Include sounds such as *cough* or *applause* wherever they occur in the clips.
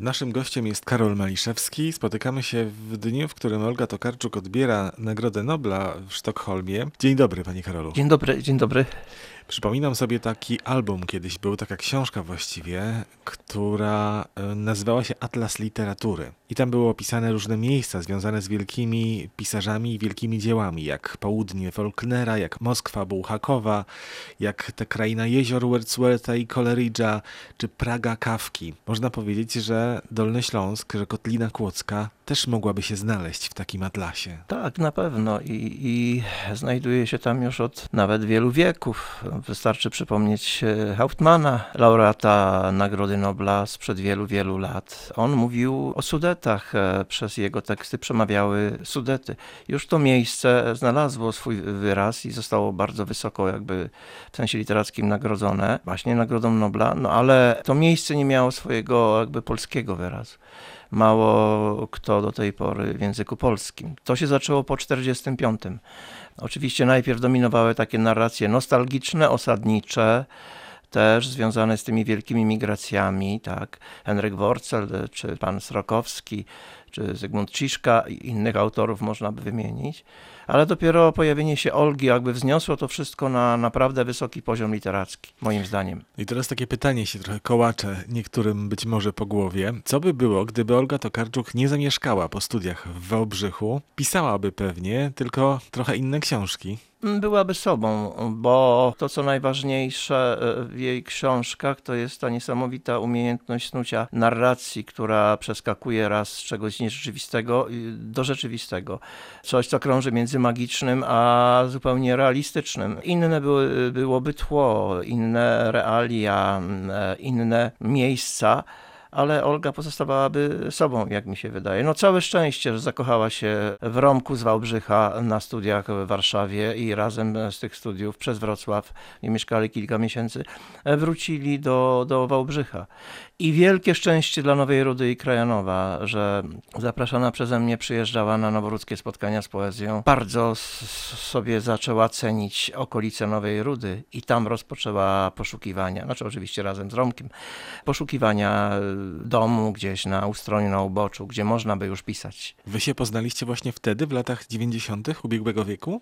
Naszym gościem jest Karol Maliszewski. Spotykamy się w dniu, w którym Olga Tokarczuk odbiera Nagrodę Nobla w Sztokholmie. Dzień dobry, panie Karolu. Dzień dobry, dzień dobry. Przypominam sobie taki album kiedyś był, taka książka właściwie, która e, nazywała się Atlas Literatury. I tam były opisane różne miejsca związane z wielkimi pisarzami i wielkimi dziełami, jak południe Faulknera, jak Moskwa Bułhakowa, jak ta kraina jezior Wordswortha i Coleridge'a, czy Praga Kawki. Można powiedzieć, że Dolny Śląsk, że Kotlina Kłodzka też mogłaby się znaleźć w takim atlasie. Tak, na pewno i, i znajduje się tam już od nawet wielu wieków. Wystarczy przypomnieć e, Hauptmana, laureata Nagrody Nobla sprzed wielu, wielu lat. On mówił o Sudetach, e, przez jego teksty przemawiały Sudety. Już to miejsce znalazło swój wyraz i zostało bardzo wysoko jakby w sensie literackim nagrodzone, właśnie Nagrodą Nobla, no ale to miejsce nie miało swojego jakby polskiego wyrazu mało kto do tej pory w języku polskim. To się zaczęło po 1945. Oczywiście najpierw dominowały takie narracje nostalgiczne, osadnicze, też związane z tymi wielkimi migracjami, tak, Henryk Worcel czy pan Srokowski, czy Zygmunt Ciszka i innych autorów można by wymienić, ale dopiero pojawienie się Olgi jakby wzniosło to wszystko na naprawdę wysoki poziom literacki, moim zdaniem. I teraz takie pytanie się trochę kołacze niektórym być może po głowie. Co by było, gdyby Olga Tokarczuk nie zamieszkała po studiach w Wałbrzychu? Pisałaby pewnie, tylko trochę inne książki. Byłaby sobą, bo to, co najważniejsze e, w jej książkach, to jest ta niesamowita umiejętność snucia narracji, która przeskakuje raz z czegoś nierzeczywistego do rzeczywistego. Coś, co krąży między magicznym a zupełnie realistycznym. Inne były, byłoby tło, inne realia, inne miejsca ale Olga pozostawałaby sobą, jak mi się wydaje. No całe szczęście, że zakochała się w Romku z Wałbrzycha na studiach w Warszawie i razem z tych studiów przez Wrocław, gdzie mieszkali kilka miesięcy, wrócili do, do Wałbrzycha. I wielkie szczęście dla Nowej Rudy i Krajanowa, że zapraszana przeze mnie przyjeżdżała na noworudzkie spotkania z poezją. Bardzo sobie zaczęła cenić okolice Nowej Rudy i tam rozpoczęła poszukiwania, znaczy oczywiście razem z Romkiem, poszukiwania domu gdzieś na ustroniu, na uboczu, gdzie można by już pisać. Wy się poznaliście właśnie wtedy, w latach 90. ubiegłego wieku?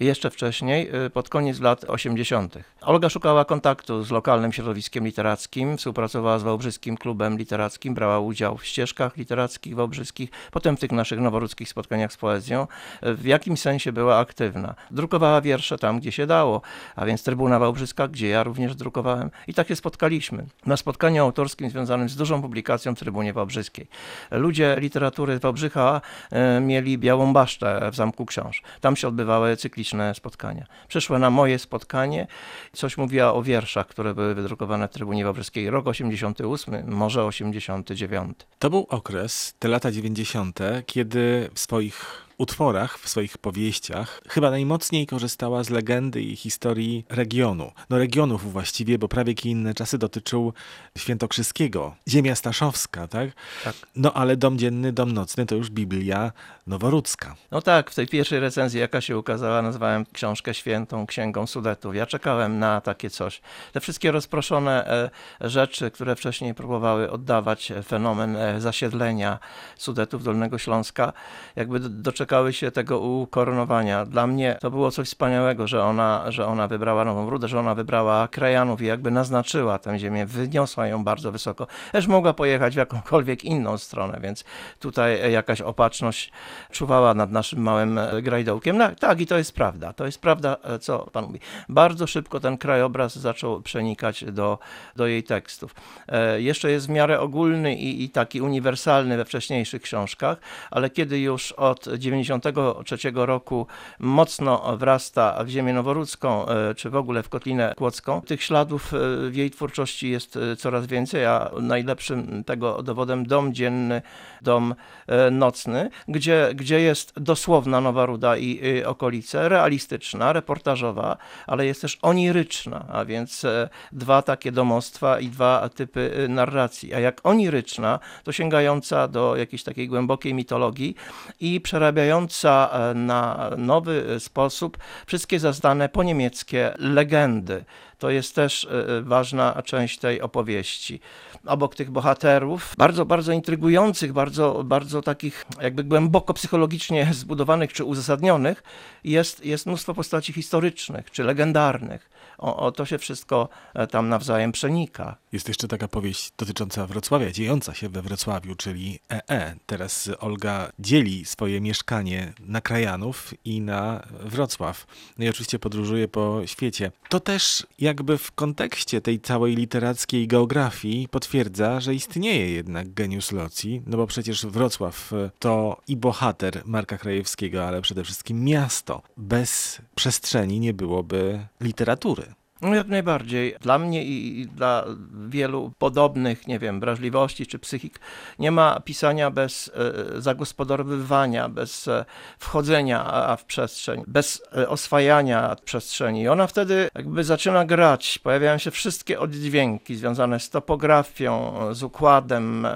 Jeszcze wcześniej, y, pod koniec lat 80. Olga szukała kontaktu z lokalnym środowiskiem literackim, współpracowała z Wałbrzyskim Klubem Literackim, brała udział w ścieżkach literackich wałbrzyskich, potem w tych naszych noworudzkich spotkaniach z poezją. W jakimś sensie była aktywna. Drukowała wiersze tam, gdzie się dało, a więc Trybuna Wałbrzyska, gdzie ja również drukowałem. I tak się spotkaliśmy. Na spotkaniu autorskim związanym z dużą publikacją w Trybunie Wałbrzyskiej. Ludzie literatury Wałbrzycha y, mieli białą basztę w Zamku Książ. Tam się odbywały cykliczne spotkania. Przyszła na moje spotkanie, coś mówiła o wierszach, które były wydrukowane w Trybunie Wawrzyskiej. Rok 88, może 89. To był okres, te lata 90., kiedy w swoich utworach, w swoich powieściach, chyba najmocniej korzystała z legendy i historii regionu. No regionów właściwie, bo prawie inne czasy dotyczył świętokrzyskiego. Ziemia Staszowska, tak? tak? No ale dom dzienny, dom nocny to już Biblia noworudzka. No tak, w tej pierwszej recenzji, jaka się ukazała, nazwałem książkę świętą Księgą Sudetów. Ja czekałem na takie coś. Te wszystkie rozproszone e, rzeczy, które wcześniej próbowały oddawać fenomen e, zasiedlenia Sudetów Dolnego Śląska, jakby doczekały doczekały się tego ukoronowania. Dla mnie to było coś wspaniałego, że ona, że ona wybrała Nową Rudę, że ona wybrała krajanów i jakby naznaczyła tę ziemię, wyniosła ją bardzo wysoko. Też mogła pojechać w jakąkolwiek inną stronę, więc tutaj jakaś opatrzność czuwała nad naszym małym grajdołkiem. No, tak, i to jest prawda. To jest prawda, co pan mówi. Bardzo szybko ten krajobraz zaczął przenikać do, do jej tekstów. E, jeszcze jest w miarę ogólny i, i taki uniwersalny we wcześniejszych książkach, ale kiedy już od 90 1993 roku mocno wrasta w ziemię noworudzką, e, czy w ogóle w Kotlinę Kłodzką. Tych śladów e, w jej twórczości jest e, coraz więcej, a najlepszym tego dowodem dom dzienny, dom nocny, gdzie, gdzie jest dosłowna Nowa Ruda i okolice, realistyczna, reportażowa, ale jest też oniryczna, a więc dwa takie domostwa i dwa typy narracji. A jak oniryczna, to sięgająca do jakiejś takiej głębokiej mitologii i przerabiająca przekrywająca e, na nowy sposób wszystkie zaznane po niemieckie legendy. To jest też e, ważna część tej opowieści. Obok tych bohaterów, bardzo, bardzo intrygujących, bardzo, bardzo takich jakby głęboko psychologicznie *laughs* zbudowanych czy uzasadnionych, jest, jest mnóstwo postaci historycznych czy legendarnych. O, o to się wszystko e, tam nawzajem przenika. Jest jeszcze taka powieść dotycząca Wrocławia, dziejąca się we Wrocławiu, czyli EE. Teraz Olga dzieli swoje mieszkanie na krajanów i na Wrocław. No i oczywiście podróżuje po świecie. To też jakby w kontekście tej całej literackiej geografii potwierdza, że istnieje jednak geniusz loci, no bo przecież Wrocław to i bohater Marka Krajewskiego, ale przede wszystkim miasto. Bez przestrzeni nie byłoby literatury. No jak najbardziej. Dla mnie i dla wielu podobnych, nie wiem, wrażliwości czy psychik, nie ma pisania bez e, zagospodarowywania, bez e, wchodzenia w przestrzeń, bez e, oswajania przestrzeni. I ona wtedy jakby zaczyna grać, pojawiają się wszystkie oddźwięki związane z topografią, z układem,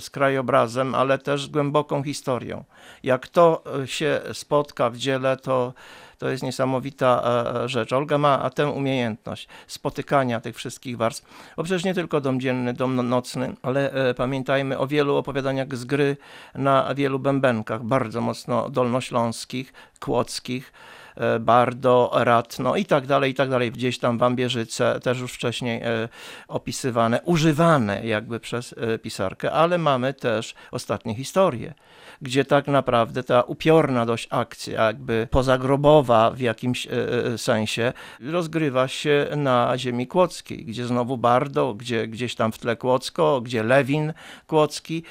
z krajobrazem, ale też z głęboką historią. Jak to się spotka w dziele, to to jest niesamowita e, rzecz. Olga ma tę umiejętność spotykania tych wszystkich warstw, bo przecież nie tylko dom dzienny, dom no, nocny, ale e, pamiętajmy o wielu opowiadaniach z gry na wielu bębenkach, bardzo mocno dolnośląskich, kłodzkich, e, Bardo, Ratno i tak dalej, i tak dalej. Gdzieś tam w Ambierzyce też już wcześniej opisywane, używane jakby przez pisarkę, ale mamy też ostatnie historie gdzie tak naprawdę ta upiorna dość akcja, jakby pozagrobowa w jakimś e, e, sensie, rozgrywa się na ziemi kłodzkiej, gdzie znowu Bardo, gdzie gdzieś tam w tle Kłodzko, gdzie Lewin Kłodzki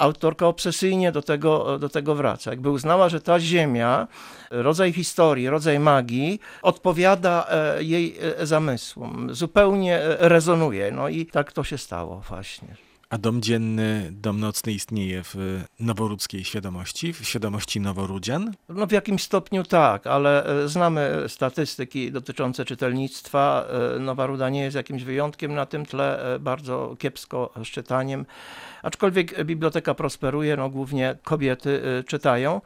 autorka obsesyjnie do tego, do tego wraca. Jakby uznała, że ta ziemia, rodzaj historii, rodzaj magii, odpowiada e, jej zamysłom, zupełnie rezonuje. No i tak to się stało właśnie. A dom dzienny, dom nocny istnieje w noworudzkiej świadomości, w świadomości noworudzian? No w jakimś stopniu tak, ale e, znamy statystyki dotyczące czytelnictwa. E, Nowa Ruda nie jest jakimś wyjątkiem na tym tle, bardzo kiepsko z czytaniem. Aczkolwiek biblioteka prosperuje, no głównie kobiety czytają.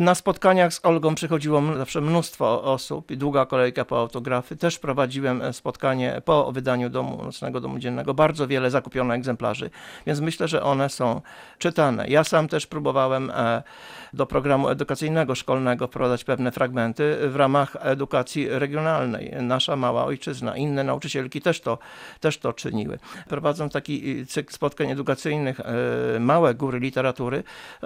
Na spotkaniach z Olgą przychodziło zawsze mnóstwo osób i długa kolejka po autografy. Też prowadziłem e, spotkanie po wydaniu domu nocnego, domu dziennego. Bardzo wiele zakupiono egzemplarzy, więc myślę, że one są czytane. Ja sam też próbowałem e, do programu edukacyjnego szkolnego wprowadzać pewne fragmenty w ramach edukacji regionalnej. Nasza mała ojczyzna, inne nauczycielki też to, też to czyniły. Prowadzą taki cykl spotkań edukacyjnych e, Małe Góry Literatury.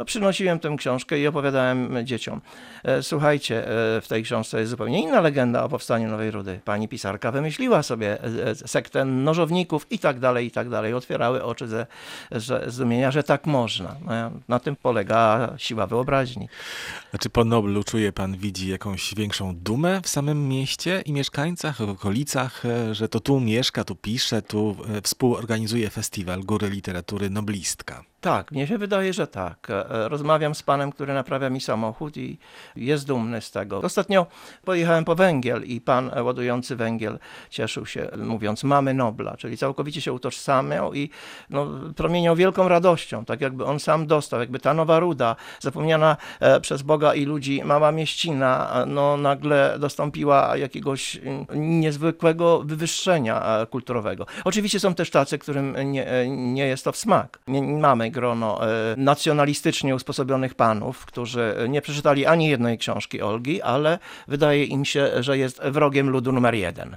Przynosiłem tę książkę i opowiadałem dzieciom. E, słuchajcie, e, w tej książce jest zupełnie inna legenda o powstaniu Nowej Rudy. Pani pisarka wymyśliła sobie e, sektę nożowników i tak dalej, i tak dalej. Otwierały oczy ze, ze zdumienia, że tak można. No, na tym polega siła wyobraźni. Znaczy po Noblu czuje pan, widzi jakąś większą dumę w samym mieście i mieszkańcach, w okolicach, że to tu mieszka, tu pisze, tu współorganizuje festiwal Góry Literatury Noblistka. Tak, mnie się wydaje, że tak. E, e, rozmawiam z panem, który naprawia mi samochód i jest dumny z tego. Ostatnio pojechałem po węgiel i pan ładujący węgiel cieszył się, mówiąc mamy Nobla, czyli całkowicie się utożsamiał i no, promieniał wielką radością, tak jakby on sam dostał, jakby ta nowa ruda, zapomniana e, przez Boga i ludzi mała mieścina, no nagle dostąpiła jakiegoś mm, niezwykłego wywyższenia kulturowego. Oczywiście są też tacy, którym nie, nie jest to w smak. Nie, grono e, nacjonalistycznie usposobionych panów, którzy nie przeczytali ani jednej książki Olgi, ale wydaje im się, że jest wrogiem ludu numer jeden.